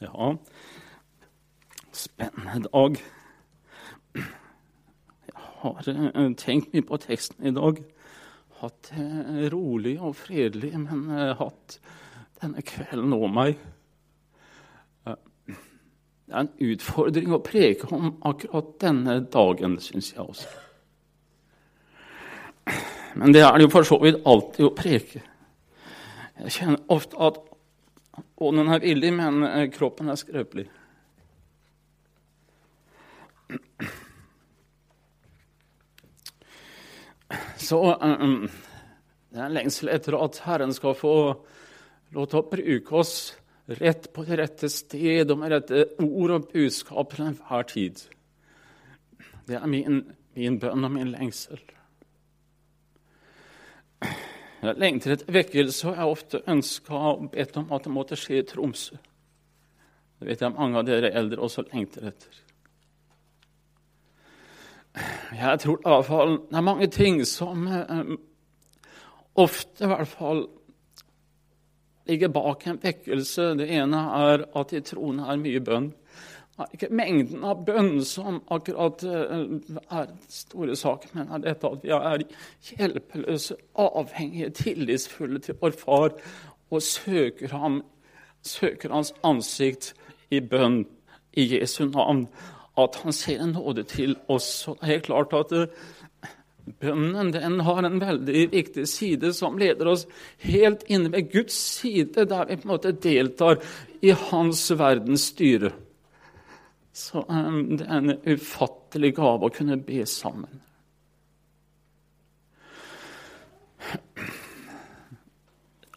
Ja, spennende dag. Jeg har eh, tenkt mye på teksten i dag. Hatt det rolig og fredelig, men uh, hatt denne kvelden over meg. Det er en utfordring å preke om akkurat denne dagen, syns jeg også. Men det er det jo for så vidt alltid å preke. Jeg kjenner ofte at ånden er villig, men eh, kroppen er skrøpelig. Så um, det er en lengsel etter at Herren skal få lov til å bruke oss rett på det rette sted og med rette ord og budskap til enhver tid. Det er min, min bønn og min lengsel. Jeg lengter etter vekkelse, og jeg har ofte ønska og bedt om at det måtte skje i Tromsø. Det vet jeg mange av dere eldre også lengter etter. Jeg tror i hvert fall det er mange ting som eh, ofte i hvert fall ligger bak en vekkelse. Det ene er at i troen er mye bønn. Ikke mengden av bønn som akkurat er den store saken, men er dette at vi er hjelpeløse, avhengige, tillitsfulle til vår far og søker, ham, søker hans ansikt i bønn i Jesu navn. At han ser en nåde til oss. Og det er klart at uh, bønnen den har en veldig viktig side som leder oss helt inne ved Guds side, der vi på en måte deltar i hans verdens styre. Så um, det er en ufattelig gave å kunne be sammen.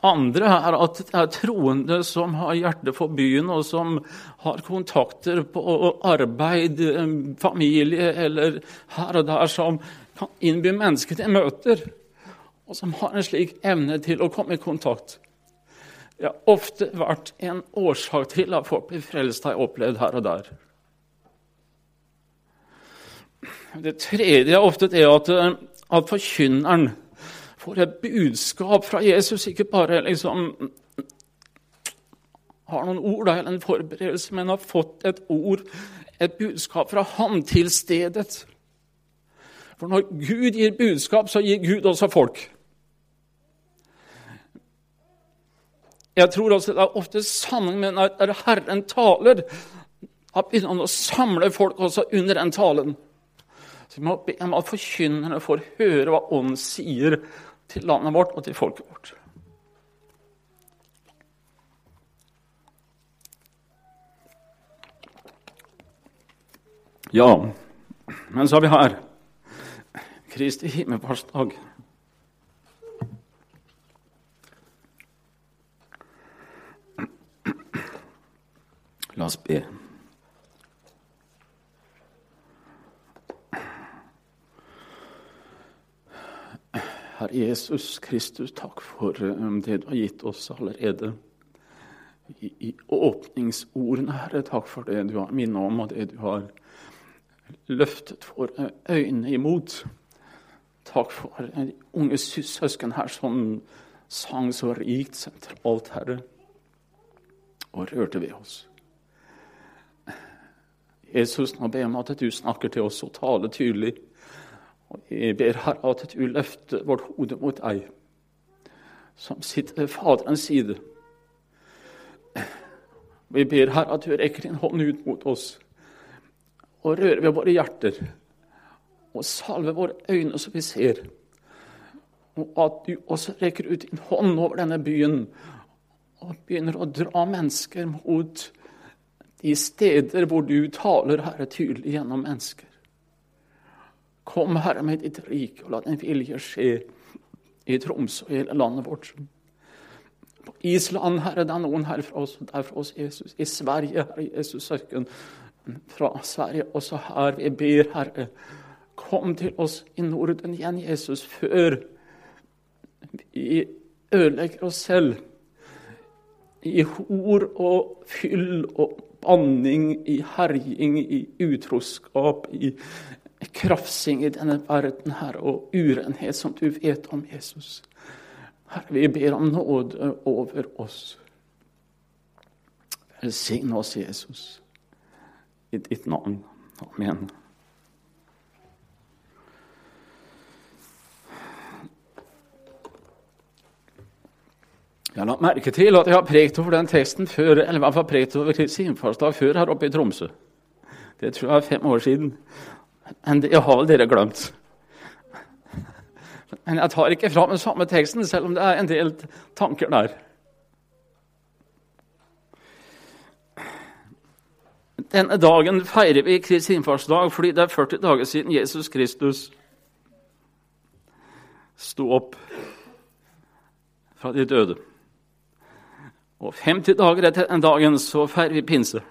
Andre er at det er troende som har hjerte for byen, og som har kontakter på arbeid, familie eller her og der, som kan innby mennesker til møter, og som har en slik evne til å komme i kontakt. Det har ofte vært en årsak til at folk blir frelst, har jeg opplevd her og der. Det tredje er ofte det at, at forkynneren får et budskap fra Jesus, ikke bare liksom har noen ord eller en forberedelse, men har fått et ord, et budskap fra ham til stedet. For når Gud gir budskap, så gir Gud også folk. Jeg tror også det er ofte sammenheng med når Herren taler, at begynner å samle folk også under den talen. Så vi må be om at forkynnerne får høre hva Ånden sier til landet vårt og til folket vårt. Ja, men så har vi her Kristi himmelfartsdag. La oss be. Jesus Kristus, takk for um, det du har gitt oss allerede. I åpningsordene, Herre, takk for det du har minnet om, og det du har løftet våre øyne imot. Takk for de unge søsken her som sang så rikt sentralt, Herre, og rørte ved oss. Jesus, nå ber jeg om at du snakker til oss og taler tydelig. Og jeg ber Herre at du løfter vårt hode mot deg, som sitter ved Faderens side. Vi ber Herre at du rekker din hånd ut mot oss og rører ved våre hjerter. Og salver våre øyne så vi ser. Og at du også rekker ut din hånd over denne byen og begynner å dra mennesker mot de steder hvor du taler, Herre, tydelig gjennom mennesker. Kom, Herre, med ditt rike, og la din vilje skje i Tromsø og hele landet vårt. På Island, Herre, det er noen her fra oss, der er fra oss Jesus. I Sverige, Herre Jesus søsken, fra Sverige også her. Vi ber, Herre, kom til oss i Norden igjen, Jesus, før vi ødelegger oss selv i hor og fyll og banning, i herjing, i utroskap, i krafsing i denne verden, her, og urenhet som du vet om Jesus. Herre, vi ber om nåde over oss. Velsign oss, Jesus, i ditt navn. Amen. Jeg har lagt merke til at jeg har prekt over den teksten før, eller i hvert fall prekt over Kristi før her oppe i Tromsø. Det tror jeg er fem år siden. Men det har vel dere glemt. Men jeg tar ikke fram den samme teksten, selv om det er en del tanker der. Denne dagen feirer vi Kristi innfartsdag fordi det er 40 dager siden Jesus Kristus sto opp fra de døde. Og 50 dager etter den dagen så feirer vi pinse.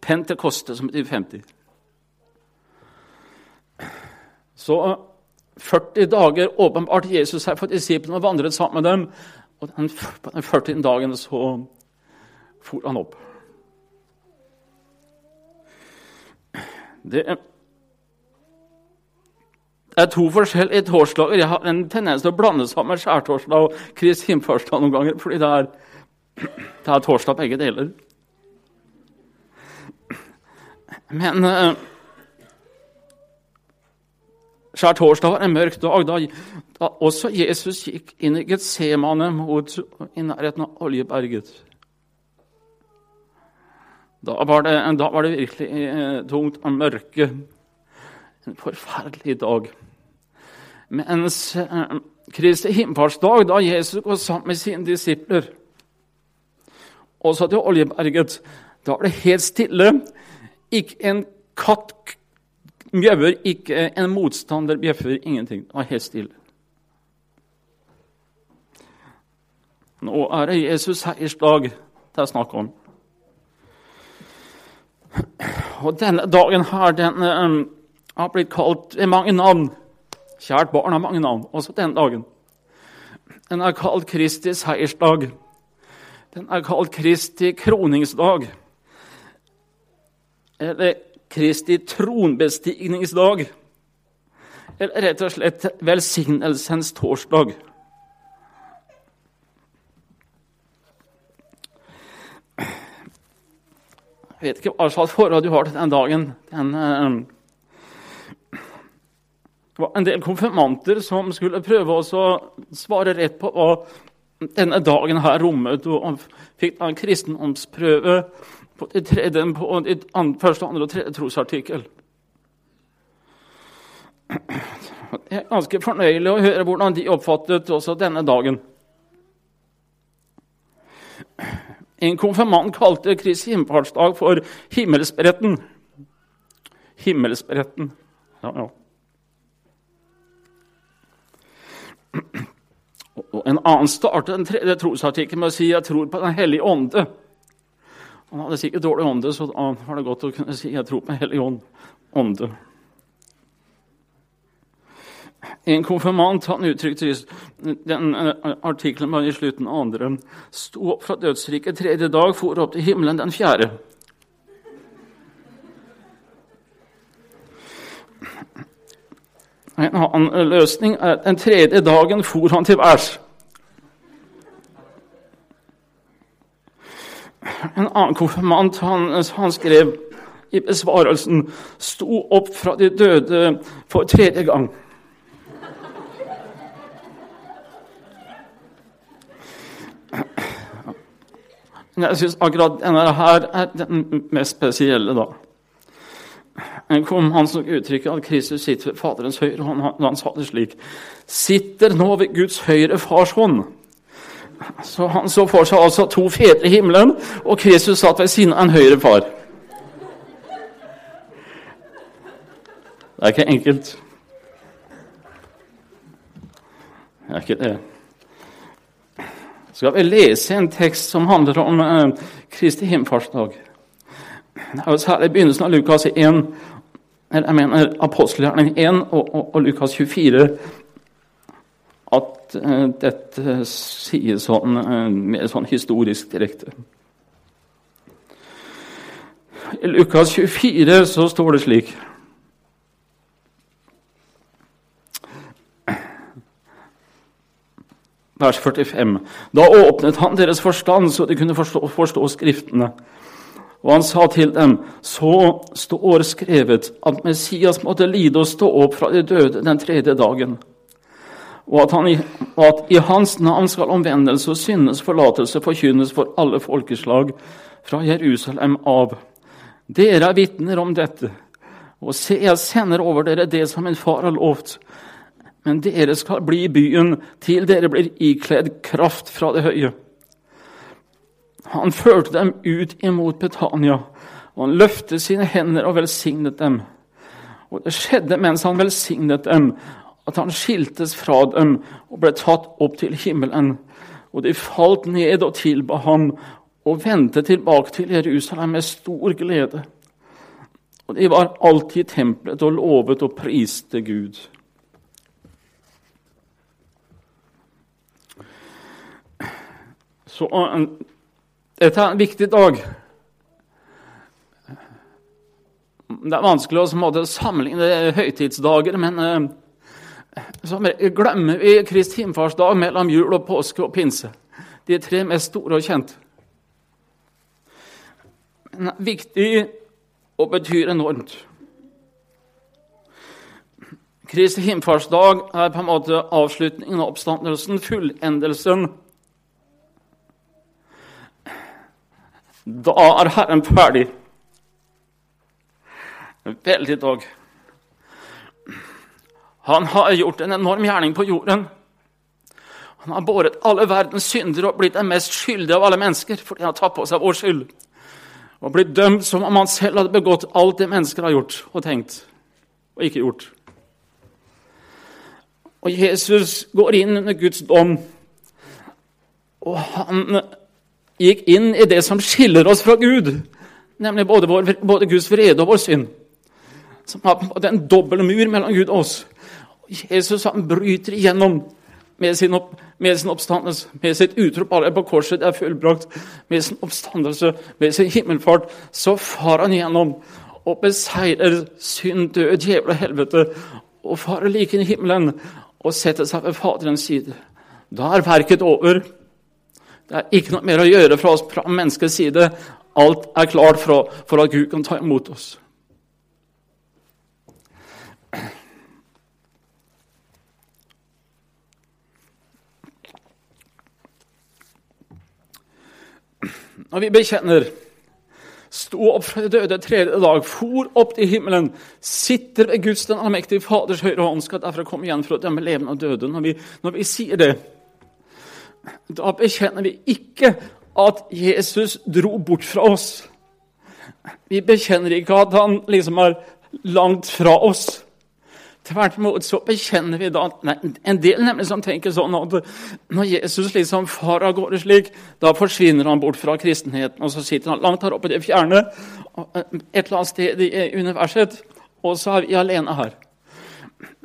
Pentekoste, som betyr 50. Så 40 dager åpenbart Jesus seg for disiplene og vandret sammen med dem. Og den, på den 40. dagen så for han opp. Det er to forskjellige torsdager. Jeg har en tendens til å blande sammen skjærtorsdag og Kristi himmelfartsdag noen ganger, fordi det er, det er torsdag begge deler. Men uh, skjærtorsdag var en mørk dag da, da også Jesus gikk inn i Getsemane mot i nærheten av Oljeberget. Da var det, da var det virkelig eh, tungt og mørke. En forferdelig dag. Mens eh, Kristi himmelfartsdag, da Jesus går sammen med sine disipler også til Oljeberget, da var det helt stille. Ikke en katt mjauer, ikke en motstander bjeffer, ingenting. Det var helt stille. Nå er det Jesus seiersdag det er snakk om. Og denne dagen her, den um, har blitt kalt mange navn. Kjært barn har mange navn, også denne dagen. Den er kalt Kristi seiersdag. Den er kalt Kristi kroningsdag. Eller Kristi tronbestigningsdag. Eller rett og slett velsignelsens torsdag. Jeg vet ikke hva slags forhold du har til den dagen. Den, uh, det var en del konfirmanter som skulle prøve å svare rett på hva denne dagen her rommet, og fikk en kristendomsprøve på i tredje, på de første, andre og tredje trosartikkel. Det er ganske fornøyelig å høre hvordan de oppfattet også denne dagen. En konfirmant kalte Kristi himmelfartsdag for himmelspretten. Himmelspretten. Ja, ja. Og En annen startet den tredje trosartikkelen med å si 'jeg tror på Den hellige ånde'. Han hadde sikkert dårlig ånde, så da var det godt å kunne si 'jeg tror på Hellig ånde'. En konfirmant han uttrykte den eh, artikkelen var i slutten av andre. Sto opp fra dødsriket tredje dag, for opp til himmelen den fjerde. En annen løsning er at den tredje dagen for han til værs. En annen konfirmant han, han skrev i besvarelsen 'sto opp fra de døde for tredje gang'. Jeg syns akkurat denne her er den mest spesielle, da. En han som uttrykket at Kristus sitter ved Faderens høyre hånd. Han sa det slik Sitter nå ved Guds høyre fars hånd. Så Han så for seg altså to fedre i himmelen, og Kristus satt ved siden av en høyre far. Det er ikke enkelt. Det er ikke det skal vi lese en tekst som handler om eh, Kristi himmelfartsdag. Det er jo særlig begynnelsen av Lukas 1, eller jeg mener apostelgjerning 1 og, og, og, Lukas 24 at eh, dette sies sånn, med mer sånn historisk direkte. I Lukas 24 så står det slik vers 45. Da åpnet han deres forstand, så de kunne forstå, forstå Skriftene. Og han sa til dem, så står skrevet at Messias måtte lide og stå opp fra de døde den tredje dagen, og at, han, at i hans navn skal omvendelse og syndes forlatelse forkynnes for alle folkeslag fra Jerusalem av. Dere er vitner om dette. Og se, jeg sender over dere det som min far har lovt. Men dere skal bli i byen til dere blir ikledd kraft fra det høye. Han førte dem ut imot Betania, og han løftet sine hender og velsignet dem. Og det skjedde mens han velsignet dem, at han skiltes fra dem og ble tatt opp til himmelen. Og de falt ned og tilba ham og vendte tilbake til Jerusalem med stor glede. Og de var alltid i tempelet og lovet og priste Gud. Så dette er en viktig dag. Det er vanskelig å sammenligne høytidsdager, men eh, glemmer vi Kristi himmelfartsdag mellom jul og påske og pinse. De tre mest store og kjente. Men viktig og betyr enormt. Kristi himmelfartsdag er på en måte avslutningen av oppstandelsen, fullendelsen Da er Herren ferdig. Veldig dag. Han har gjort en enorm gjerning på jorden. Han har båret alle verdens synder og blitt den mest skyldige av alle mennesker fordi han har tatt på seg vår skyld. Og blitt dømt som om han selv hadde begått alt det mennesker har gjort og tenkt og ikke gjort. Og Jesus går inn under Guds dom, og han gikk inn i det som skiller oss fra Gud, nemlig både, vår, både Guds vrede og vår synd. Som har en dobbel mur mellom Gud og oss. Jesus han bryter igjennom med sin, opp, med sin oppstandelse, med sitt utrop alle på korset er fullbrakt, med sin oppstandelse, med sin himmelfart, så far han igjennom og beseirer synd, død, djevel og helvete, og farer like inn i himmelen og setter seg ved Faderens side. Da er verket over. Det er ikke noe mer å gjøre fra oss fra menneskets side. Alt er klart for, for at Gud kan ta imot oss. Når vi bekjenner sto opp fra de døde tredje dag, for opp til himmelen, sitter ved Guds den allmektige Faders høyre hånd, skal derfor komme igjen for å dømme levende og døde. Når vi, når vi sier det, da bekjenner vi ikke at Jesus dro bort fra oss. Vi bekjenner ikke at han liksom er langt fra oss. Tvert imot så bekjenner vi da nei, En del nemlig som tenker sånn at når Jesus liksom far av gårde slik, da forsvinner han bort fra kristenheten, og så sitter han langt her oppe i det fjerne, et eller annet sted i universet, og så er vi alene her.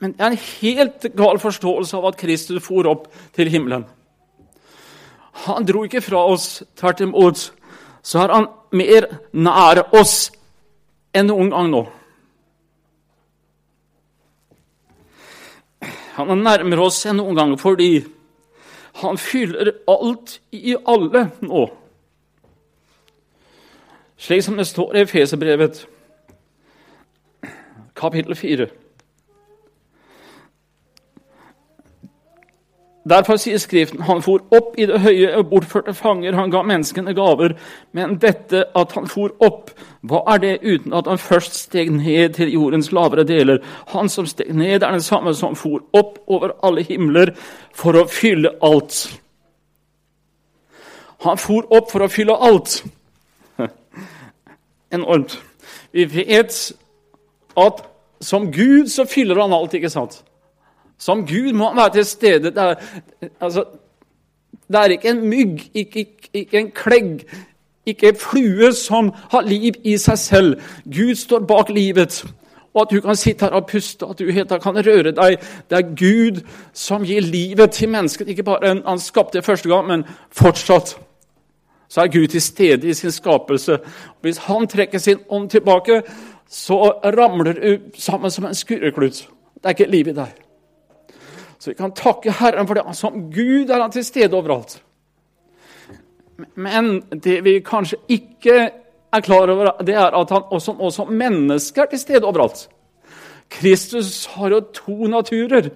Men det er en helt gal forståelse av at Kristus for opp til himmelen. Han dro ikke fra oss. Tvert imot så er han mer nær oss enn noen gang nå. Han er nærmere oss enn noen gang fordi han fyller alt i alle nå. Slik som det står i Efeserbrevet, kapittel 4. Derfor sier Skriften han for opp i det høye og bortførte fanger, han ga menneskene gaver. Men dette at han for opp, hva er det uten at han først steg ned til jordens lavere deler? Han som steg ned, er den samme som for opp over alle himler for å fylle alt. Han for opp for å fylle alt. Enormt. Vi vet at som Gud så fyller han alt, ikke sant? Som Gud må han være til stede. Det er, altså, det er ikke en mygg, ikke, ikke, ikke en klegg, ikke en flue som har liv i seg selv. Gud står bak livet. Og at du kan sitte her og puste, at du helt kan røre deg. Det er Gud som gir livet til mennesket. Ikke bare han skapte det første gang, men fortsatt. Så er Gud til stede i sin skapelse. Hvis han trekker sin ånd tilbake, så ramler du sammen som en skurreklut. Det er ikke liv i deg. Så vi kan takke Herren for det. Som Gud er han til stede overalt. Men det vi kanskje ikke er klar over, det er at han også, også mennesker er til stede overalt. Kristus har jo to naturer,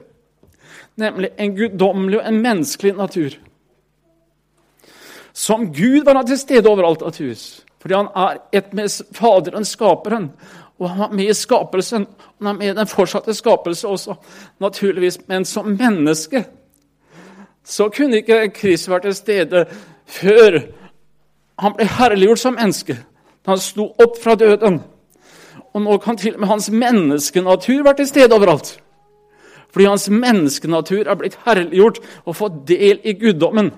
nemlig en guddommelig og en menneskelig natur. Som Gud var han til stede overalt, naturligvis. Fordi han er ett med Faderen, Skaperen. Og han var med i skapelsen. Og han er med i den fortsatte skapelse også, naturligvis. Men som menneske så kunne ikke Kristus vært til stede før han ble herliggjort som menneske. da Han sto opp fra døden. Og nå kan til og med hans menneskenatur være til stede overalt. Fordi hans menneskenatur er blitt herliggjort og fått del i guddommen.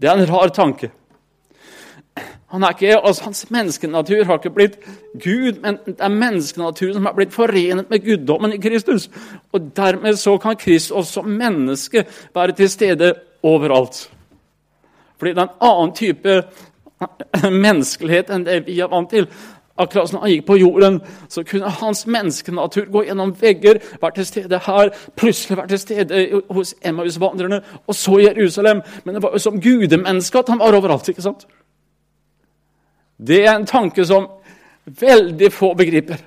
Det er en rar tanke. Han er ikke, altså Hans menneskenatur har ikke blitt Gud, men det er menneskenaturen som er blitt forenet med guddommen i Kristus. Og Dermed så kan Kristus også menneske være til stede overalt. Fordi det er en annen type menneskelighet enn det vi er vant til. Akkurat som han gikk på jorden, så kunne hans menneskenatur gå gjennom vegger, være til stede her, plutselig være til stede hos Emmaus-vandrerne, og så Jerusalem. Men det var jo som gudemenneske at han var overalt. ikke sant? Det er en tanke som veldig få begriper.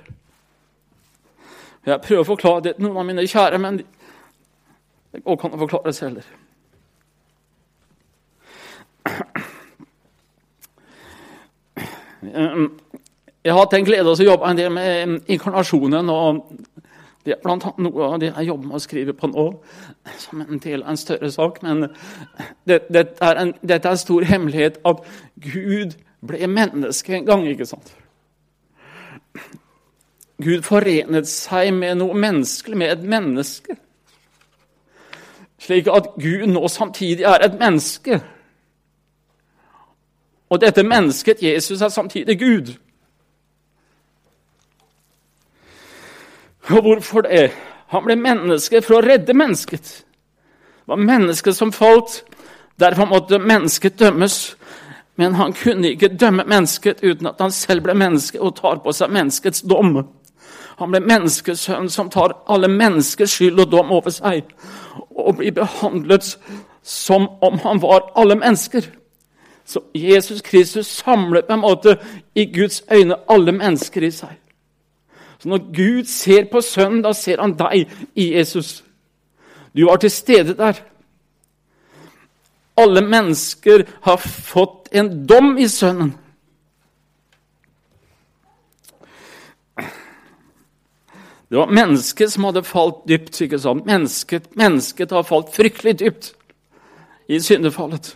Jeg prøver å forklare det til noen av mine kjære, men det går ikke an å forklare det selv. Jeg har hatt en glede av å jobbe en del med inkarnasjonen. og Det er blant annet noe av det jeg jobber med å skrive på nå, som en del av en større sak. Men det, det er dette er en stor hemmelighet at Gud ble menneske en gang. ikke sant? Gud forenet seg med noe menneskelig, med et menneske. Slik at Gud nå samtidig er et menneske. Og dette mennesket, Jesus, er samtidig Gud. Og hvorfor det? Han ble menneske for å redde mennesket. Det var mennesket som falt. Derfor måtte mennesket dømmes. Men han kunne ikke dømme mennesket uten at han selv ble menneske og tar på seg menneskets dom. Han ble menneskesønn som tar alle menneskers skyld og dom over seg, og blir behandlet som om han var alle mennesker. Så Jesus Kristus samlet på en måte i Guds øyne alle mennesker i seg. Så når Gud ser på Sønnen, da ser han deg i Jesus. Du var til stede der. Alle mennesker har fått en dom i Sønnen. Det var mennesket som hadde falt dypt. ikke sant? Mennesket, mennesket har falt fryktelig dypt i syndefallet.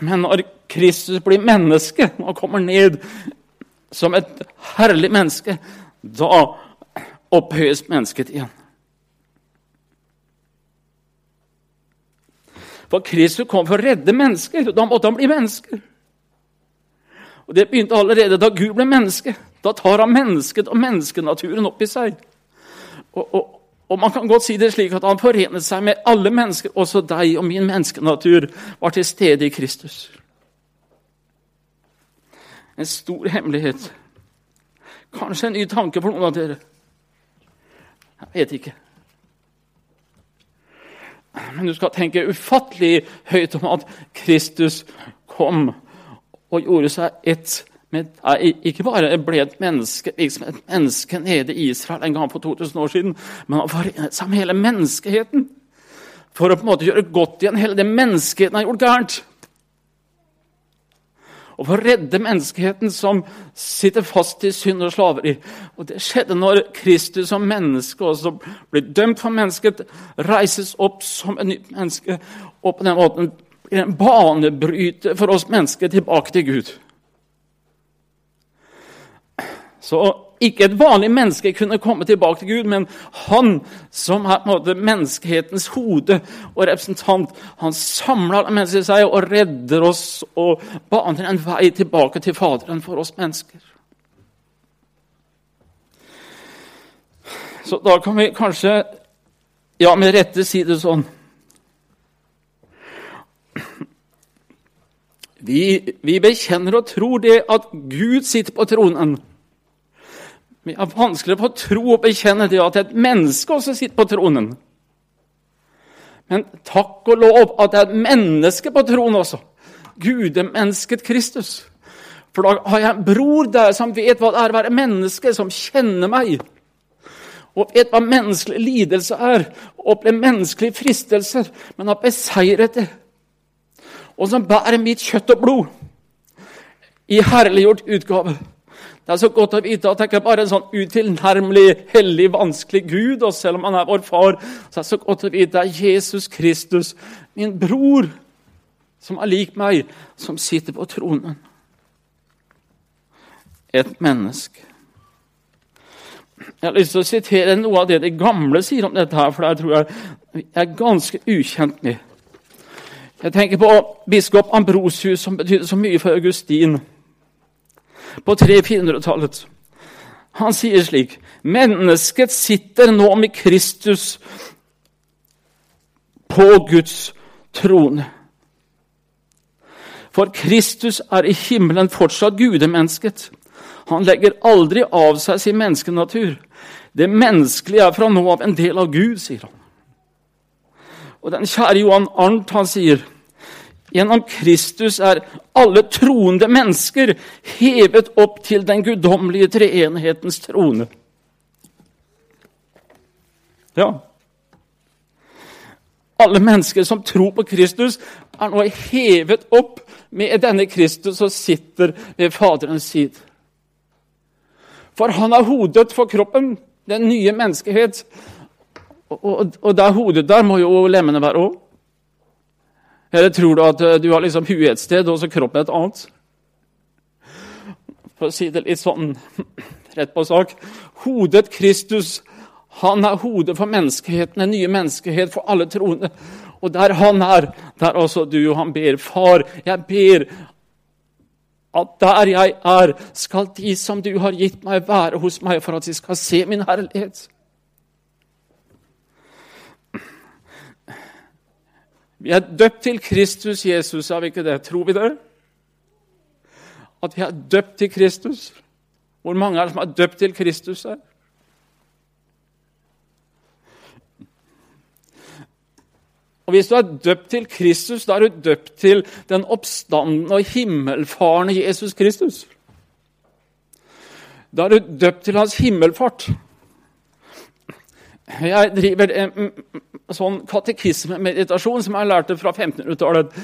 Men når Kristus blir menneske og kommer ned som et herlig menneske, da opphøyes mennesket igjen. For Kristus kom for å redde mennesker, og da måtte han bli menneske. Og Det begynte allerede da Gud ble menneske. Da tar han mennesket og menneskenaturen opp i seg. Og, og, og Man kan godt si det slik at han forenet seg med alle mennesker, også deg og min menneskenatur var til stede i Kristus. En stor hemmelighet. Kanskje en ny tanke for noen av dere. Jeg vet ikke. Men du skal tenke ufattelig høyt om at Kristus kom og gjorde seg ett med Ikke bare ble et menneske, liksom et menneske nede i Israel en gang for 2000 år siden, men han forenet seg med hele menneskeheten. For å på en måte gjøre godt igjen hele det menneskeheten har gjort gærent og for å redde menneskeheten som sitter fast i synd og slaveri. Og Det skjedde når Kristus som menneske også blir dømt for mennesket, reises opp som et nytt menneske, og på den måten blir en banebryter for oss mennesker tilbake til Gud. Så ikke et vanlig menneske kunne komme tilbake til Gud, men han som er måte, menneskehetens hode og representant, han samler alle mennesker i seg og redder oss og baner en vei tilbake til Faderen for oss mennesker. Så da kan vi kanskje ja, med rette si det sånn Vi, vi bekjenner og tror det at Gud sitter på tronen. Vi har vanskelig for å tro og bekjenne det at et menneske også sitter på tronen. Men takk og lov at det er et menneske på tronen også. Gudemennesket Kristus. For da har jeg en bror der som vet hva det er å være menneske, som kjenner meg. Og vet hva menneskelig lidelse er, og opplever menneskelige fristelser, men har beseiret det. Og som bærer mitt kjøtt og blod i herliggjort utgave. Det er så godt å vite at det ikke er bare en sånn utilnærmelig, hellig, vanskelig Gud, og selv om han er vår far, så er det så godt å vite at Jesus Kristus, min bror, som er lik meg, som sitter på tronen. Et menneske. Jeg har lyst til å sitere noe av det de gamle sier om dette, her, for det tror jeg er ganske ukjent med. Jeg tenker på biskop Ambrosius, som betydde så mye for Augustin på 300-400-tallet. Han sier slik Mennesket sitter nå med Kristus på Guds trone. For Kristus er i himmelen fortsatt gudemennesket. Han legger aldri av seg sin menneskenatur. Det menneskelige er fra nå av en del av Gud, sier han. Og den kjære Johan Arnt han sier Gjennom Kristus er alle troende mennesker hevet opp til den guddommelige treenighetens trone. Ja. Alle mennesker som tror på Kristus, er nå hevet opp med denne Kristus og sitter ved Faderens side. For han er hodet for kroppen, den nye menneskehet. Og, og, og der hodet der må jo lemmene være òg. Eller tror du at eh, du har liksom huet et sted og så kroppen et annet? For å si det litt sånn rett på sak Hodet Kristus, han er hodet for menneskeheten, den nye menneskehet for alle troende. Og der han er, der også du. Og han ber, Far, jeg ber at der jeg er, skal de som du har gitt meg, være hos meg for at de skal se min herlighet. Vi er døpt til Kristus Jesus, er vi ikke det? Tror vi det? At vi er døpt til Kristus? Hvor mange er det som er døpt til Kristus her? Og Hvis du er døpt til Kristus, da er du døpt til den oppstandende og himmelfarende Jesus Kristus. Da er du døpt til hans himmelfart. Jeg driver en sånn katekismemeditasjon som jeg lærte fra 1500-tallet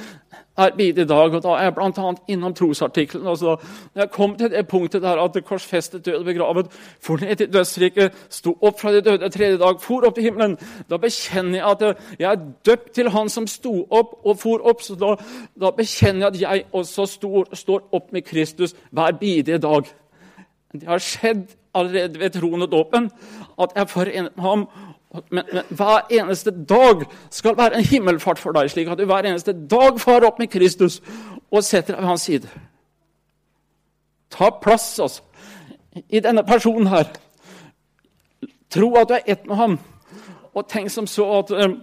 her i dag. og Da er jeg bl.a. innom trosartikkelen. Når jeg kom til det punktet der at det korsfestet, døde begravet, for ned til dødsriket, sto opp fra de døde tredje dag, for opp til himmelen, da bekjenner jeg at jeg er døpt til Han som sto opp og for opp. så Da, da bekjenner jeg at jeg også står, står opp med Kristus hver bidige dag. Det har skjedd allerede ved troen og dåpen at jeg forenet med ham. Men, men, hver eneste dag skal være en himmelfart for deg, slik at du hver eneste dag farer opp med Kristus og setter deg ved hans side. Ta plass, altså, i denne personen her. Tro at du er ett med ham, og tenk som så at um,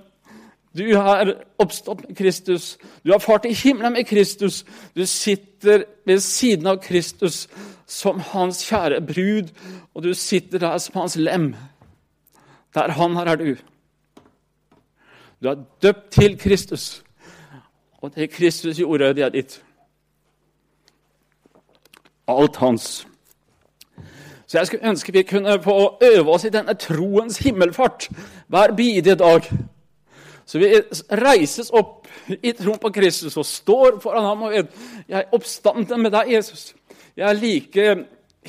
du har oppstått med Kristus. Du har fart i himmelen med Kristus. Du sitter ved siden av Kristus som hans kjære brud, og du sitter der som hans lem. Der han her er du. Du er døpt til Kristus, og det Kristus gjorde, det er ditt. Alt hans. Så jeg skulle ønske vi kunne få øve oss i denne troens himmelfart hver bidige dag. Så vi reises opp i troen på Kristus og står foran ham og vet jeg er oppstanden med deg, Jesus. Jeg er like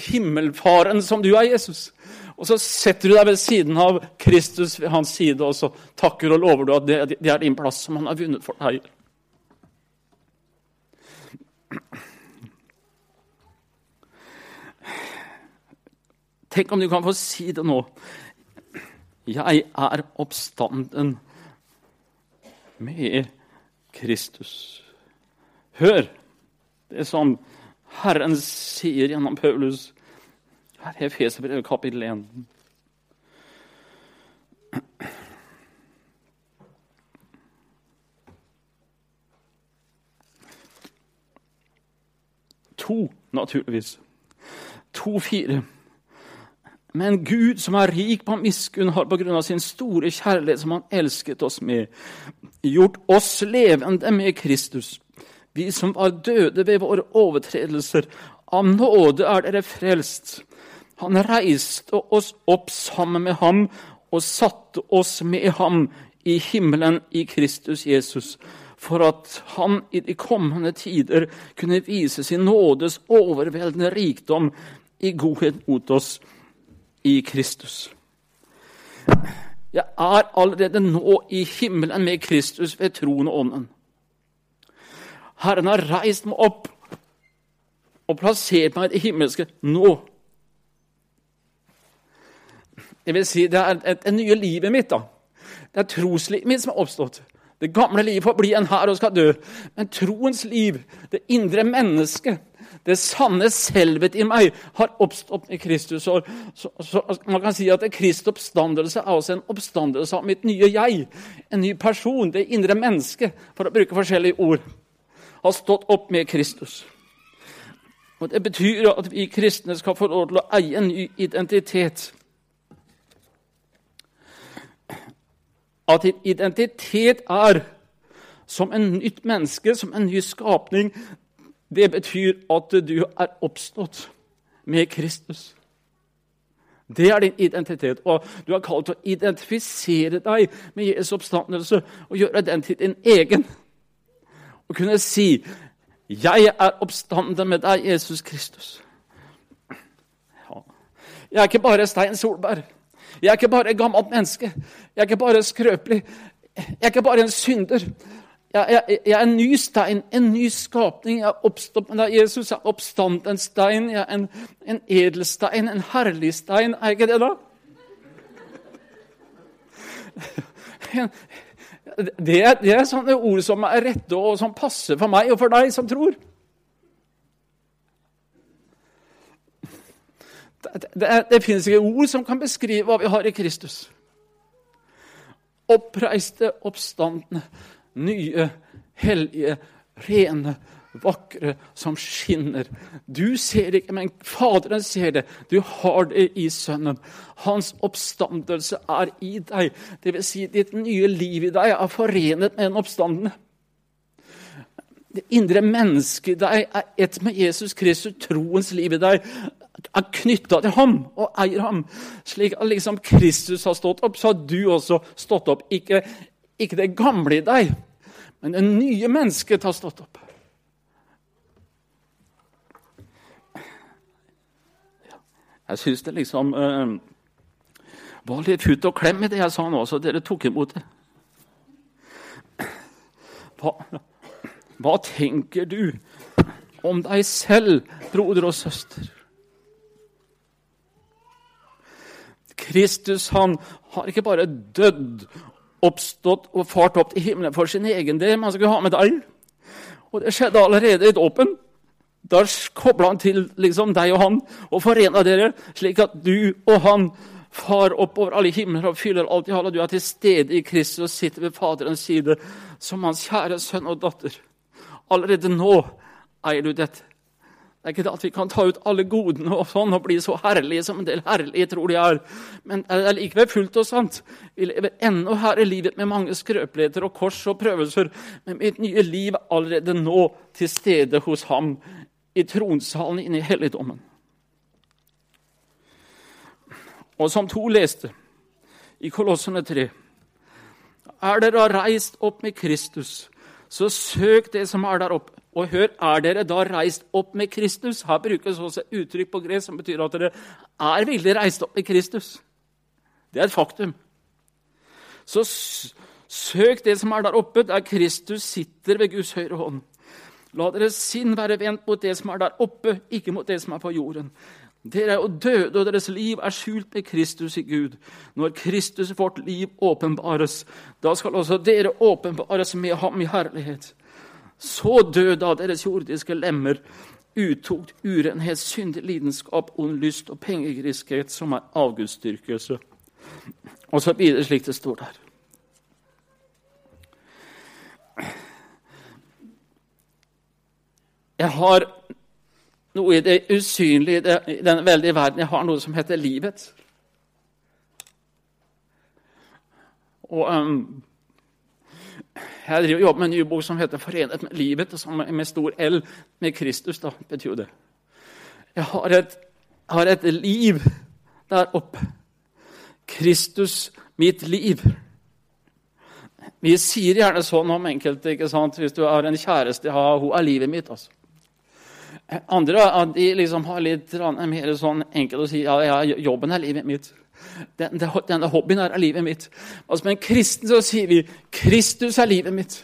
himmelfaren som du er, Jesus. Og så setter du deg ved siden av Kristus ved hans side, og så takker og lover du at det, det er din plass som han har vunnet for deg. Tenk om du kan få si det nå. Jeg er oppstanden med Kristus. Hør det som Herren sier gjennom Paulus. Her er Efeserbrevet kapittel 1. To, naturligvis. To, fire. Men Gud, som er rik på miskunn, har på grunn av sin store kjærlighet, som han elsket oss med, gjort oss levende med Kristus vi som var døde ved våre overtredelser, Av nåde er dere frelst. Han reiste oss opp sammen med ham og satte oss med ham i himmelen i Kristus Jesus, for at han i de kommende tider kunne vise sin nådes overveldende rikdom i godhet mot oss i Kristus. Jeg er allerede nå i himmelen med Kristus ved troen og ånden. Herren har reist meg opp og plassert meg i det himmelske nå. Det vil si, det er det nye livet mitt. da. Det er troslivet mitt som er oppstått. Det gamle livet får bli en her og skal dø. Men troens liv, det indre mennesket, det sanne selvet i meg, har oppstått med Kristus. Så, så, så man kan si at Kristi oppstandelse er også en oppstandelse av mitt nye jeg. En ny person, det indre mennesket, for å bruke forskjellige ord, har stått opp med Kristus. Og Det betyr at vi kristne skal få lov til å eie en ny identitet. at din identitet er som en nytt menneske, som en ny skapning, det betyr at du er oppstått med Kristus. Det er din identitet. Og du er kalt til å identifisere deg med Jesu oppstandelse og gjøre den til din egen. Og kunne si 'Jeg er oppstanden med deg, Jesus Kristus'. Ja. Jeg er ikke bare Stein Solberg. Jeg er ikke bare et gammelt menneske. Jeg er ikke bare skrøpelig. Jeg er ikke bare en synder. Jeg, jeg, jeg, er en ny stein, en ny skapning. Jeg er oppstått med deg, Jesus. Jeg er oppstandens stein. Jeg er en, en edelstein, en herlig stein. Er jeg ikke det, da? Det det er sånne ord som er rette og som passer for meg og for deg som tror. Det, det, det finnes ikke ord som kan beskrive hva vi har i Kristus. Oppreiste, oppstandende, nye, hellige, rene, vakre, som skinner. Du ser det ikke, men Faderen ser det. Du har det i Sønnen. Hans oppstandelse er i deg. Det vil si, ditt nye liv i deg er forenet med den oppstandende. Det indre mennesket i deg er ett med Jesus Kristus. Troens liv i deg er knytta til ham og eier ham. Slik at liksom Kristus har stått opp, så har du også stått opp. Ikke, ikke det gamle i deg, men det nye mennesket har stått opp. Jeg syns det liksom uh, var litt futt og klem i det jeg sa nå, så dere tok imot det. Hva, hva tenker du om deg selv, broder og søster? Kristus han har ikke bare dødd, oppstått og fart opp til himmelen for sin egen del, men han skulle ha med deg. Og det skjedde allerede i dåpen. Da kobla han til liksom, deg og han og forena dere, slik at du og han far oppover alle himler og fyller alt i alle. Du er til stede i Kristus og sitter ved Faderens side som hans kjære sønn og datter. Allerede nå eier du dette. Det er ikke det at vi kan ta ut alle godene og sånn og bli så herlige som en del herlige tror de er. Men det er likevel fullt og sant. Vi lever ennå her i livet med mange skrøpeligheter og kors og prøvelser. Men mitt nye liv er allerede nå til stede hos ham i tronsalen inne i helligdommen. Og som to leste i Kolossene 3.: Er dere reist opp med Kristus, så søk det som er der oppe og hør, er dere da reist opp med Kristus? Her brukes også et uttrykk på gresk som betyr at dere er villig reist opp med Kristus. Det er et faktum. Så søk det som er der oppe, der Kristus sitter ved Guds høyre hånd. La deres sinn være vendt mot det som er der oppe, ikke mot det som er på jorden. Dere er jo døde, og deres liv er skjult med Kristus i Gud. Når Kristus vårt liv åpenbares, da skal også dere åpenbares med ham i herlighet. Så døde av deres jordiske lemmer, utukt, urenhet, syndig lidenskap, ond lyst og pengegriskhet, som er avgudsdyrkelse. Og så det slik det står der. Jeg har noe i det usynlige i den veldige verden. Jeg har noe som heter livet. Og um, jeg driver jobber med en ny bok som heter 'Forenet med livet', som med stor L med Kristus. da, betyr det. Jeg har et, har et liv der oppe. Kristus, mitt liv. Vi sier gjerne sånn om enkelte. ikke sant? Hvis du har en kjæreste ja, 'Hun er livet mitt'. altså. Andre de liksom har litt mer sånn enkelt å si ja, ja, 'jobben er livet mitt'. Den, denne hobbyen er livet mitt. Altså, men kristen så sier vi 'Kristus er livet mitt'.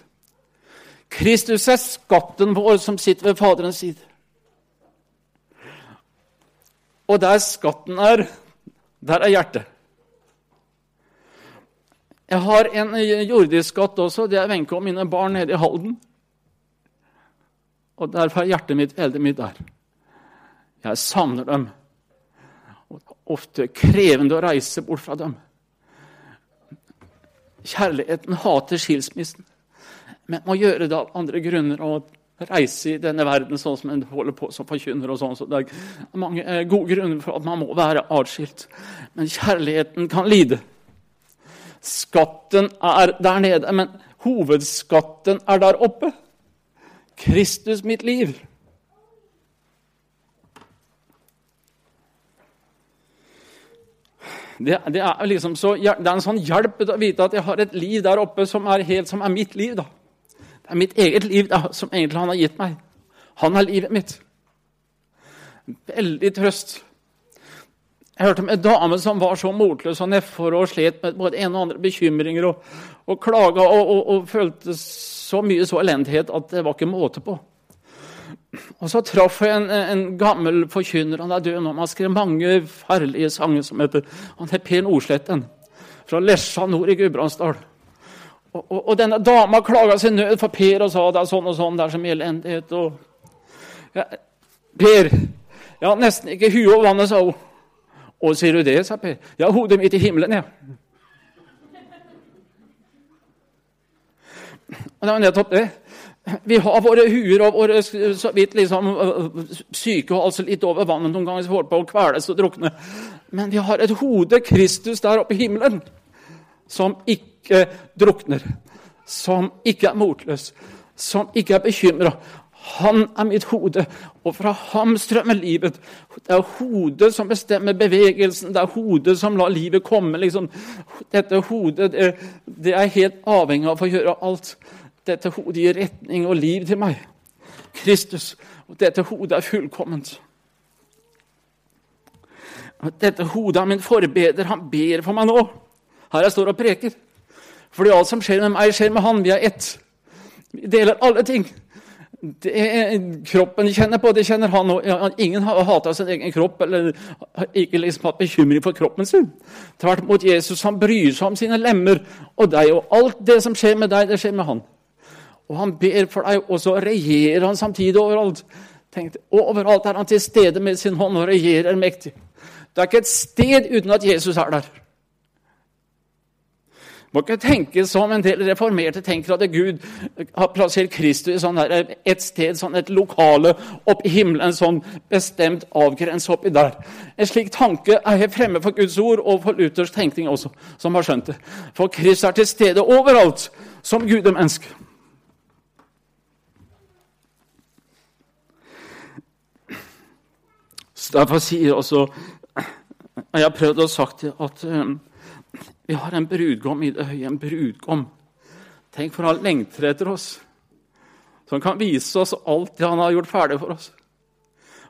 Kristus er skatten vår som sitter ved Faderens side. Og der skatten er, der er hjertet. Jeg har en jordisk skatt også. Det er Wenche og mine barn nede i Halden. Og derfor er hjertet mitt veldig mye der. Jeg savner dem. Og Ofte krevende å reise bort fra dem. Kjærligheten hater skilsmissen, men må gjøre det av andre grunner. Og reise i denne verden sånn som en holder på som forkynner. og sånn. Så det er mange eh, gode grunner for at man må være atskilt. Men kjærligheten kan lide. Skatten er der nede, men hovedskatten er der oppe. Kristus, mitt liv. Det, det, er liksom så, det, er en sånn hjelp å vite at jeg har et liv der oppe som er, helt, som er mitt liv. da. Det er mitt eget liv da, som egentlig han har gitt meg. Han er livet mitt. Veldig trøst. Jeg hørte om en dame som var så motløs og nedfor og slet med både en og andre bekymringer og, og klaga og, og, og, følte så mye så elendighet at det var ikke måte på. Og Så traff jeg en, en gammel forkynner. Han er død nå. Han skrev mange farlige sanger som heter Han heter Per Nordsletten. Fra Lesja nord i Gudbrandsdal. Og, og, og, denne dama klaga sin nød for Per og sa det er sånn og sånn, det er så mye elendighet. Og, ja, per, jeg har nesten ikke huet over vannet, sa hun. Å, sier du det, sa Per. Ja, hodet mitt i himmelen, ja. Og det var nettopp det. Vi har våre huer og våre så vidt liksom, syke og altså litt over vannet noen ganger, så holder på å kveles og drukne. Men vi har et hode, Kristus, der oppe i himmelen, som ikke drukner. Som ikke er motløs, som ikke er bekymra. Han er mitt hode, og fra ham strømmer livet. Det er hodet som bestemmer bevegelsen, det er hodet som lar livet komme. Liksom. Dette hodet det, det er helt avhengig av å gjøre alt. Dette hodet gir retning og liv til meg. Kristus. Og dette hodet er fullkomment. Dette hodet er min forbeder. Han ber for meg nå. Her jeg står og preker. Fordi alt som skjer med meg, skjer med han. Vi er ett. Vi deler alle ting det kroppen kjenner på, det kjenner han òg. Ingen har hata sin egen kropp eller ikke liksom hatt bekymring for kroppen sin. Tvert imot, Jesus han bryr seg om sine lemmer og deg. Og alt det som skjer med deg, det skjer med han. Og han ber for deg, og så regjerer han samtidig overalt. Tenk, overalt er han til stede med sin hånd og regjerer mektig. Det er ikke et sted uten at Jesus er der. Må ikke tenke som en del reformerte tenker, at Gud har plassert Kristus sånn et sted, sånn et lokale oppi himmelen, en sånn bestemt avgrense oppi der. En slik tanke er helt fremme for Guds ord og for Luthers tenkning også, som har skjønt det. For Kristus er til stede overalt som Gud og menneske. Derfor sier også Jeg har prøvd å sagt at um, vi har en brudgom i det høye, en brudgom. Tenk for han lengter etter oss. Som kan vise oss alt det han har gjort ferdig for oss.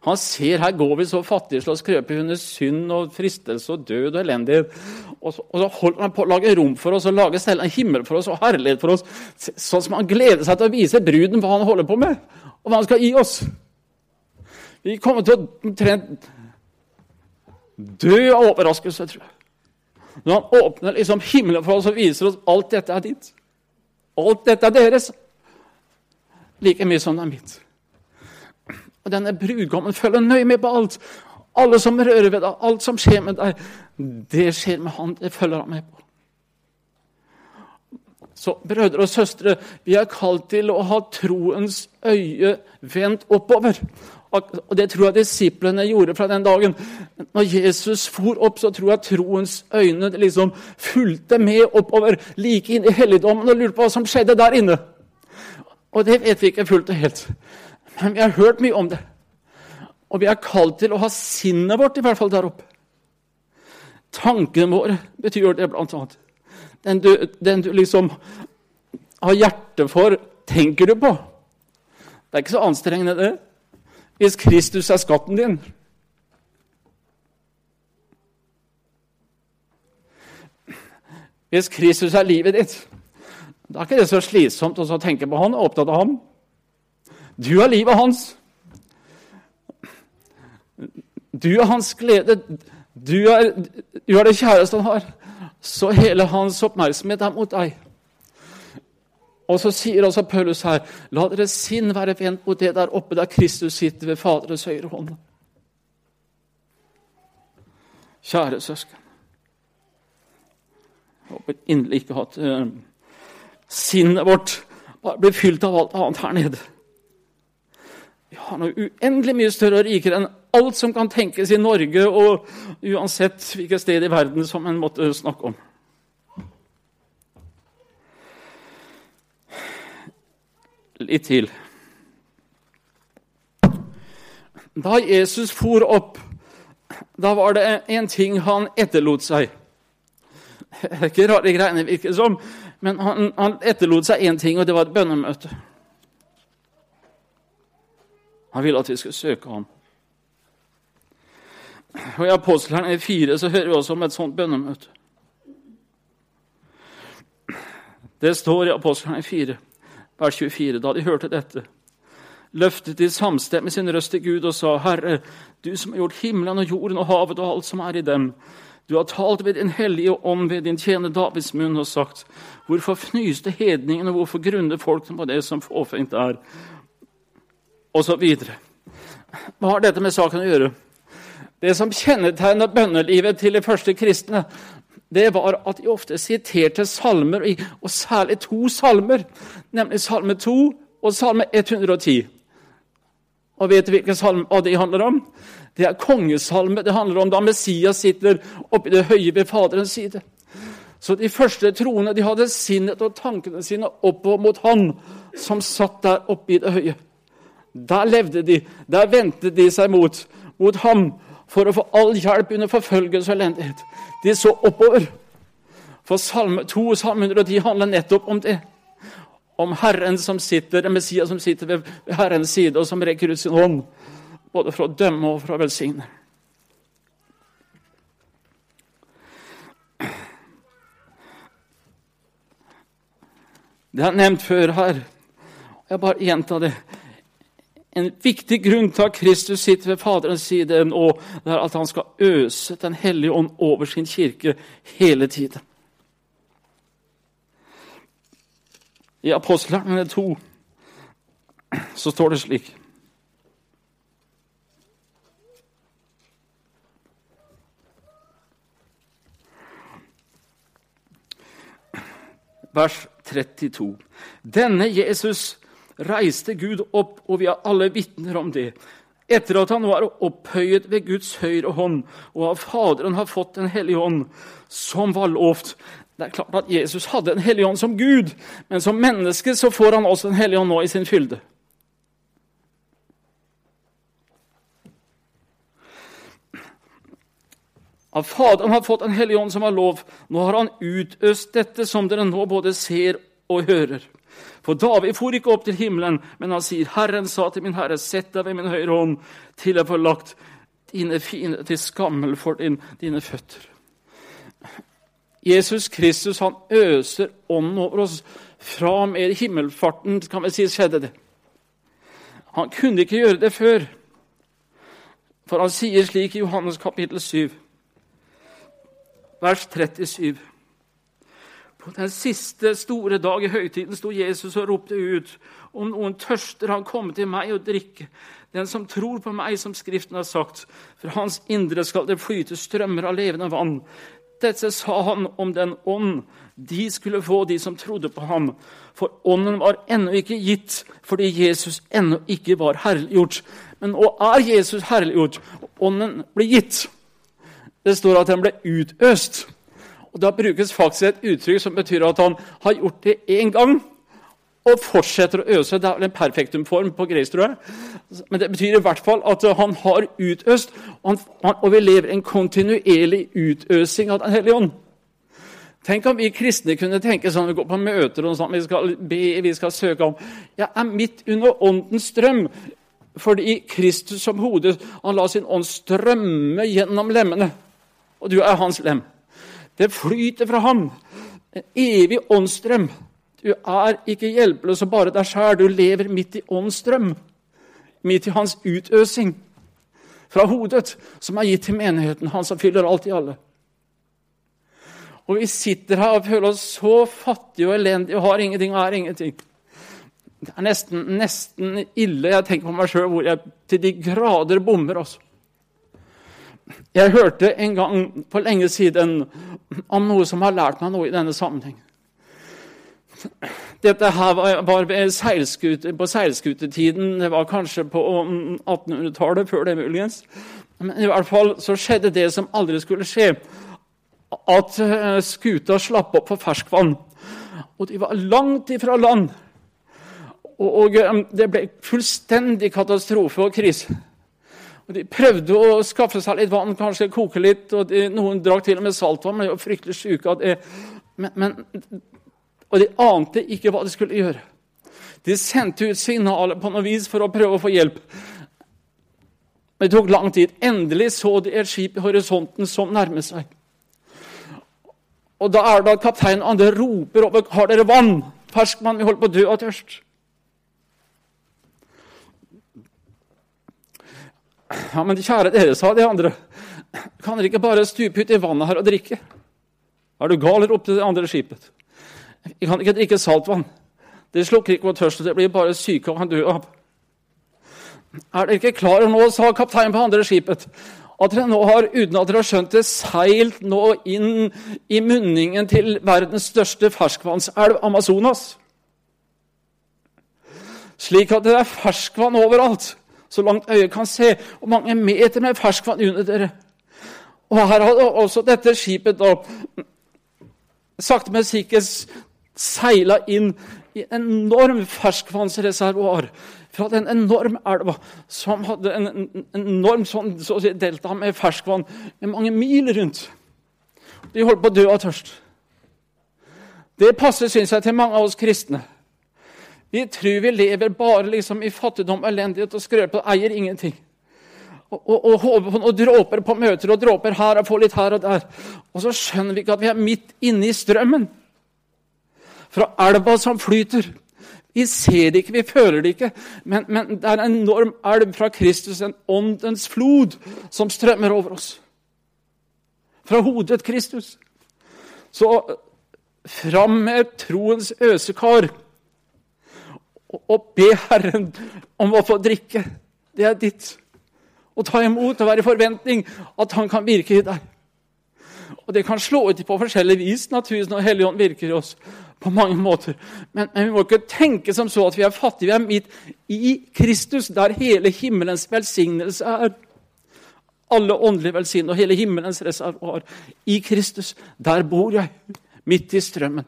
Han ser her går vi så fattige slås krøpe under synd og fristelse og død og elendighet. Og så, og så holder han på å lage rom for oss og lage selv en himmel for oss og herlighet for oss. Sånn som han gleder seg til å vise bruden hva han holder på med, og hva han skal gi oss. Vi kommer til å omtrent dø av overraskelse, tror jeg. Når han åpner liksom himmelen for oss og viser oss alt dette er ditt. Alt dette er deres. Like mye som det er mitt. Og Denne brudgommen følger nøye med på alt. Alle som rører ved deg, alt som skjer med deg, det skjer med han. Det følger han med på. Så brødre og søstre, vi er kalt til å ha troens øye vendt oppover. Og Det tror jeg disiplene gjorde fra den dagen. Når Jesus for opp, så tror jeg troens øyne liksom fulgte med oppover, like inn i helligdommen, og lurte på hva som skjedde der inne. Og det vet vi ikke fullt og helt. Men vi har hørt mye om det. Og vi er kalt til å ha sinnet vårt, i hvert fall der oppe. Tankene våre betyr det blant annet. Den du, den du liksom har hjerte for, tenker du på. Det er ikke så anstrengende, det. Hvis Kristus er skatten din. Hvis Kristus er livet ditt, da er ikke det så slitsomt å tenke på han og opptatt av ham. Du er livet hans. Du er hans glede. Du er, du er det kjæreste han har. Så hele hans oppmerksomhet er mot deg. Og så sier altså Paulus her la deres sinn være vendt mot det der oppe der Kristus sitter ved Faderens høyre hånd. Kjære søsken. Jeg håper inderlig ikke at uh, sinnet vårt bare blir fylt av alt annet her nede. Vi har noe uendelig mye større og rikere enn alt som kan tenkes i Norge, og uansett hvilket sted i verden som en måtte snakke om. Litt til. Da Jesus for opp, da var det en ting han etterlot seg. Det er ikke rare greiene, virker det som, men han, han etterlot seg én ting, og det var et bønnemøte. Han ville at vi skulle søke ham. Og I Apostlene 4 så hører vi også om et sånt bønnemøte. Det står i Apostlene 4, vers 24, da de hørte dette, løftet de samstemmig sin røst til Gud og sa, Herre, du som har gjort himmelen og jorden og havet og alt som er i dem, du har talt ved din hellige ånd ved din tjener Davids munn og sagt, hvorfor fnyste hedningene, hvorfor grunner folk på det som fåfengt er? Og så videre. Hva har dette med saken å gjøre? Det som kjennetegnet bønnelivet til de første kristne, det var at de ofte siterte salmer, og særlig to salmer, nemlig salme 2 og salme 110. Og vet du hvilken salme de handler om? Det er kongesalme. Det handler om da Messias sitter oppe i det høye ved Faderens side. Så de første troende de hadde sinnet og tankene sine oppover mot Han som satt der oppe i det høye. Der levde de, der ventet de seg mot, mot ham for å få all hjelp under forfølgelse og elendighet. De så oppover. For Salme 2 og Salme 110 handler nettopp om det. Om Herren som sitter, Messias som sitter ved Herrens side, og som rekker ut sin hånd både for å dømme og for å velsigne. Det er nevnt før her. Jeg bare gjentar det. En viktig grunn til at Kristus sitter ved Faderens side nå, det er at han skal øse Den hellige ånd over sin kirke hele tiden. I Apostlene 2 så står det slik vers 32. Denne Jesus reiste Gud opp, og vi er alle vitner om det. Etter at han nå er opphøyet ved Guds høyre hånd, og av Faderen har fått Den hellige ånd, som var lovt. Det er klart at Jesus hadde en hellig ånd som Gud, men som menneske så får han også en hellig ånd nå i sin fylde. Av Faderen har fått en hellig ånd som er lov. Nå har han utøst dette, som dere nå både ser og hører. For David for ikke opp til himmelen, men han sier, Herren sa til min Herre, sett deg ved min høyre hånd, til jeg får lagt dine fiender til skammel for din, dine føtter. Jesus Kristus han øser ånden over oss. Fra og med himmelfarten kan vi si, skjedde det. Han kunne ikke gjøre det før. For han sier slik i Johannes kapittel 7 vers 37. På den siste store dag i høytiden sto Jesus og ropte ut. Om noen tørster, han komme til meg og drikke. Den som tror på meg, som Skriften har sagt, fra hans indre skal det flyte strømmer av levende vann. Dette sa han om den ånd de skulle få, de som trodde på ham. For ånden var ennå ikke gitt fordi Jesus ennå ikke var herliggjort. Men nå er Jesus herliggjort, og ånden blir gitt. Det står at den ble utøst. Og Da brukes faktisk et uttrykk som betyr at han har gjort det én gang, og fortsetter å øse. Det er vel en perfektumform på gresk, tror jeg. Men det betyr i hvert fall at han har utøst, og, han, og vi lever en kontinuerlig utøsing av Den hellige ånd. Tenk om vi kristne kunne tenke sånn, vi går på møter og sånn, vi skal be, vi skal søke om Jeg er midt under åndens strøm. Fordi Kristus som hode han lar sin ånd strømme gjennom lemmene. Og du er hans lem. Det flyter fra ham. En evig åndsstrøm. Du er ikke hjelpeløs og bare deg sjæl. Du lever midt i åndsstrøm. Midt i hans utøsing fra hodet, som er gitt til menigheten, han som fyller alt i alle. Og vi sitter her og føler oss så fattige og elendige og har ingenting og er ingenting. Det er nesten, nesten ille. Jeg tenker på meg sjøl hvor jeg til de grader bommer. også. Jeg hørte en gang på lenge siden om noe som har lært meg noe i denne sammenheng. Dette her var seilskute, på seilskutetiden. Det var kanskje på 1800-tallet, før det muligens. Men i hvert fall så skjedde det som aldri skulle skje. At eh, skuta slapp opp for ferskvann. Og de var langt ifra land. Og, eh, det ble fullstendig katastrofe og krise. Og De prøvde å skaffe seg litt vann, kanskje koke litt. og de, Noen drakk til og med saltvann, men de var fryktelig syke. Det, men, men, og de ante ikke hva de skulle gjøre. De sendte ut signaler på noe vis for å prøve å få hjelp. Men det tok lang tid. Endelig så de et skip i horisonten som nærmet seg. Og Da er det at kapteinen og andre roper over har dere vann. Ferskmann, vi holder på å dø av tørst. Ja, men kjære dere, sa de andre, kan dere ikke bare stupe ut i vannet her og drikke? Er du gal, ropte det andre skipet. Vi kan ikke drikke saltvann. Det slukker ikke vår tørst, og det blir bare syke og kan dø av. Er dere ikke klar over nå, sa kapteinen på andre skipet, at dere nå har, uten at dere har skjønt det, seilt nå inn i munningen til verdens største ferskvannselv, Amazonas? Slik at det er ferskvann overalt så langt øyet kan se, og mange meter med ferskvann under dere. Og her hadde også dette skipet da sakte, men sikkert seila inn i en enorm ferskvannsreservoar fra den enorme elva som hadde en, en enorm sånn, så si, delta med ferskvann med mange mil rundt. De holdt på å dø av tørst. Det passer, syns jeg, til mange av oss kristne. Vi tror vi lever bare liksom i fattigdom, elendighet og skrøpe og eier ingenting. Og, og, og noen dråper på møter og dråper her og får litt her og der. Og så skjønner vi ikke at vi er midt inne i strømmen. Fra elva som flyter. Vi ser det ikke, vi føler det ikke, men, men det er en enorm elv fra Kristus, en åndens flod, som strømmer over oss. Fra hodet Kristus. Så fram med troens øsekar og be Herren om å få drikke. Det er ditt. Og ta imot og være i forventning at Han kan virke i deg. Og Det kan slå ut på forskjellig vis naturligvis når Helligånd virker i oss. på mange måter. Men, men, vi må ikke tenke som så at vi er fattige. Vi er midt i Kristus, der hele himmelens velsignelse er. Alle åndelige velsignelser og hele himmelens reservoar. I Kristus. Der bor jeg, midt i strømmen.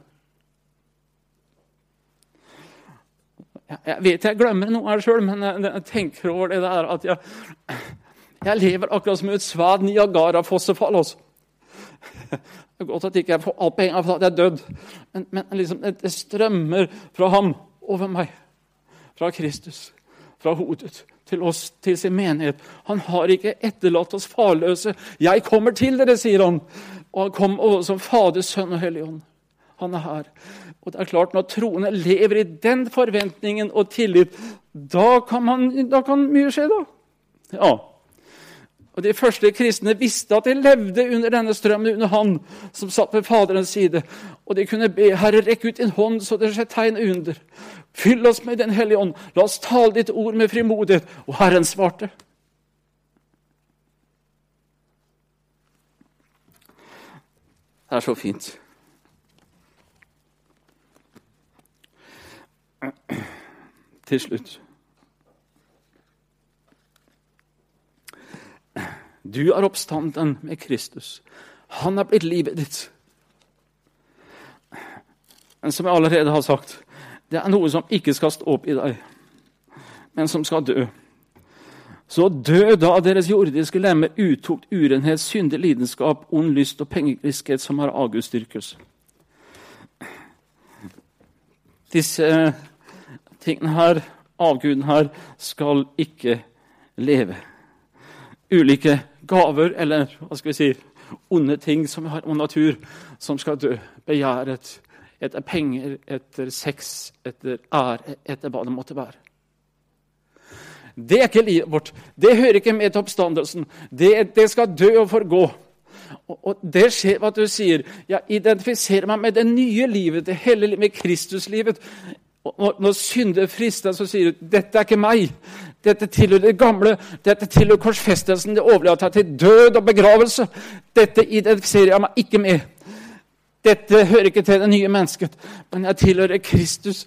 Jeg vet jeg glemmer noe her sjøl, men jeg tenker over det der at jeg, jeg lever akkurat som et svad Niagara-fossefall. Også. Det er godt at jeg ikke får all penga for at jeg er dødd. Men, men liksom, det strømmer fra ham over meg. Fra Kristus. Fra hodet til oss, til sin menighet. Han har ikke etterlatt oss farløse. 'Jeg kommer til dere', sier han. Og han kom også som Fader, Sønn og Hellig. Han er her. Og det er klart, Når troende lever i den forventningen og tillit, da kan, man, da kan mye skje, da. Ja. Og De første kristne visste at de levde under denne strømmen, under Han som satt ved Faderens side. Og de kunne be Herre, rekk ut din hånd, så det skjer tegn under. Fyll oss med Den hellige ånd. La oss tale ditt ord med frimodighet. Og Herren svarte. Det er så fint. Til slutt. Du er oppstanden med Kristus. Han er blitt livet ditt. Men som jeg allerede har sagt, det er noe som ikke skal stå opp i deg, men som skal dø. Så dø da deres jordiske lemmer utukt, urenhet, syndig lidenskap, ond lyst og pengegriskhet som har avgudsdyrkelse. Disse tingene her, avguden her, skal ikke leve. Ulike gaver, eller hva skal vi si, onde ting som vi har om natur, som skal dø. Begjæret etter penger, etter sex, etter ære, etter hva det måtte være. Det er ikke livet vårt. Det hører ikke med til oppstandelsen. Det, det skal dø og forgå. Og, og Det skjer hva du sier. Jeg identifiserer meg med det nye livet, det hele livet, med Kristuslivet. Og når synder frister, så sier du dette er ikke meg. Dette tilhører det gamle. Dette tilhører korsfestelsen. Det overlater jeg til død og begravelse. Dette identifiserer jeg meg ikke med. Dette hører ikke til det nye mennesket, men jeg tilhører Kristus.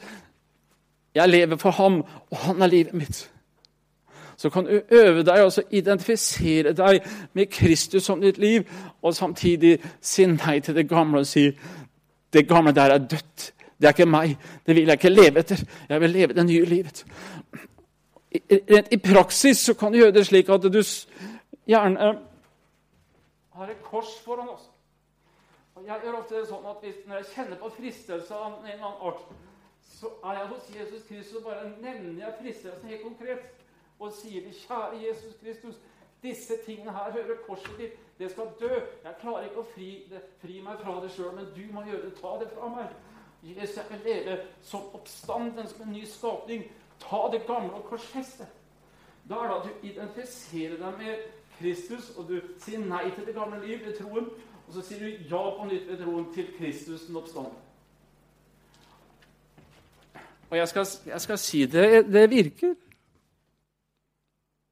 Jeg lever for ham, og han er livet mitt så kan du øve deg og identifisere deg med Kristus som ditt liv, og samtidig si nei til det gamle og si det gamle der er dødt. Det er ikke meg. Det vil jeg ikke leve etter. Jeg vil leve det nye livet. I, I, praksis så kan du gjøre det slik at du gjerne har et kors foran oss. Og jeg gjør ofte det sånn at hvis, Når jeg kjenner på fristelse av en eller annen art, så er jeg hos Jesus Kristus og bare nevner jeg fristelsen helt konkret og sier til kjære Jesus Kristus, disse tingene her hører korset ditt. Det skal dø. Jeg klarer ikke å fri, fri meg fra det sjøl, men du må gjøre det. Ta det fra meg. Jesus, jeg vil leve som oppstanden, som en ny skapning. Ta det gamle og korsfeste. Da er det at du identifiserer deg med Kristus, og du sier nei til det gamle liv ved troen. Og så sier du ja på nytt ved troen til Kristus, den oppstanden. Og jeg skal, jeg skal si det, det virker.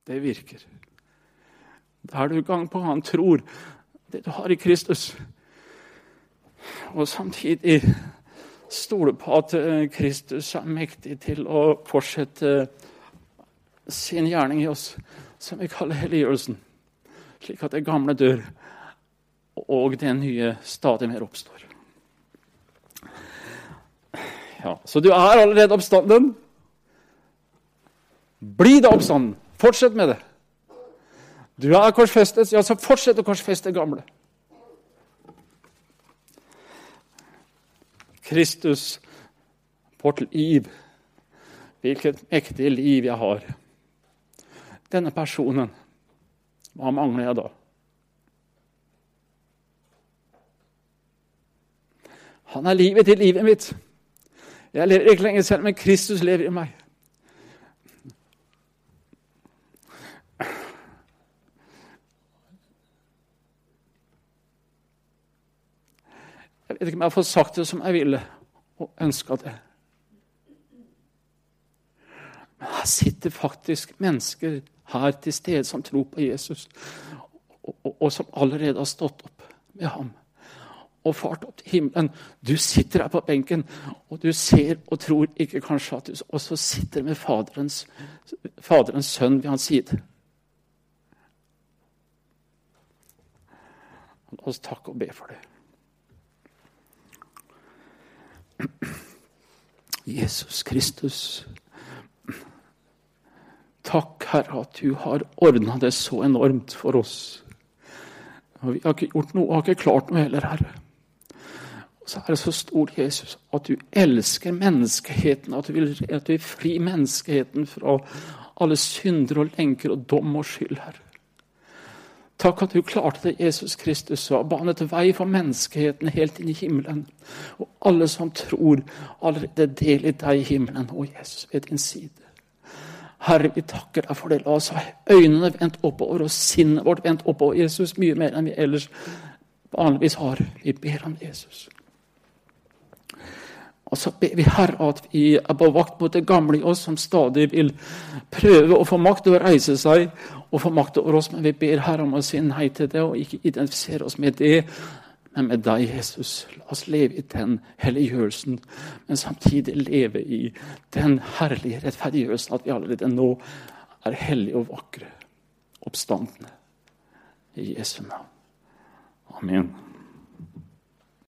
Det virker. Da er du gang på han tror det du har i Kristus. Og samtidig stole på at eh, Kristus er mektig til å fortsette sin gjerning i oss, som vi kaller helliggjørelsen, slik at det gamle dør, og det nye stadig mer oppstår. Ja, Så du er allerede oppstanden. Bli da oppstanden! Fortsett med det. Du er korsfestet, ja, så fortsett å korsfeste gamle. Kristus, vårt liv. Hvilket mektig liv jeg har. Denne personen, hva mangler jeg da? Han er livet til livet mitt. Jeg lever ikke lenger selv, men Kristus lever i meg. Jeg vet ikke om jeg har fått sagt det som jeg ville og ønska det. Men her sitter faktisk mennesker her til stede som tror på Jesus, og, og, og som allerede har stått opp med ham og fart opp til himmelen. Du sitter her på benken, og du ser og tror ikke kanskje at du også sitter med Faderens, faderens sønn ved hans side. La oss takke og be for det. Jesus Kristus. Takk, Herre, at du har ordna det så enormt for oss. Og vi har ikke gjort noe, har ikke klart noe heller, Herre. Og så er det så stort, Jesus, at du elsker menneskeheten, at du vil, at du vil fri menneskeheten fra alle synder og lenker og dom og skyld, Herre. Takk at du klarte det, Jesus Kristus, og banet vei for menneskeheten helt inn i himmelen. Og alle som tror, allerede del i deg i himmelen og Jesus ved din side. Herre, vi takker deg for det. La oss ha øynene vendt oppover og sinnet vårt vendt oppover Jesus mye mer enn vi ellers vanligvis har. Vi ber om Jesus. Og så ber vi Herre at vi er på vakt mot det gamle i oss, som stadig vil prøve å få makt til å reise seg og få makt over oss. Men vi ber Herre om å si nei til det og ikke identifisere oss med det, men med deg, Jesus. La oss leve i den helliggjørelsen, men samtidig leve i den herlige rettferdiggjørelsen at vi allerede nå er hellige og vakre, oppstandende. I Jesu navn. Amen.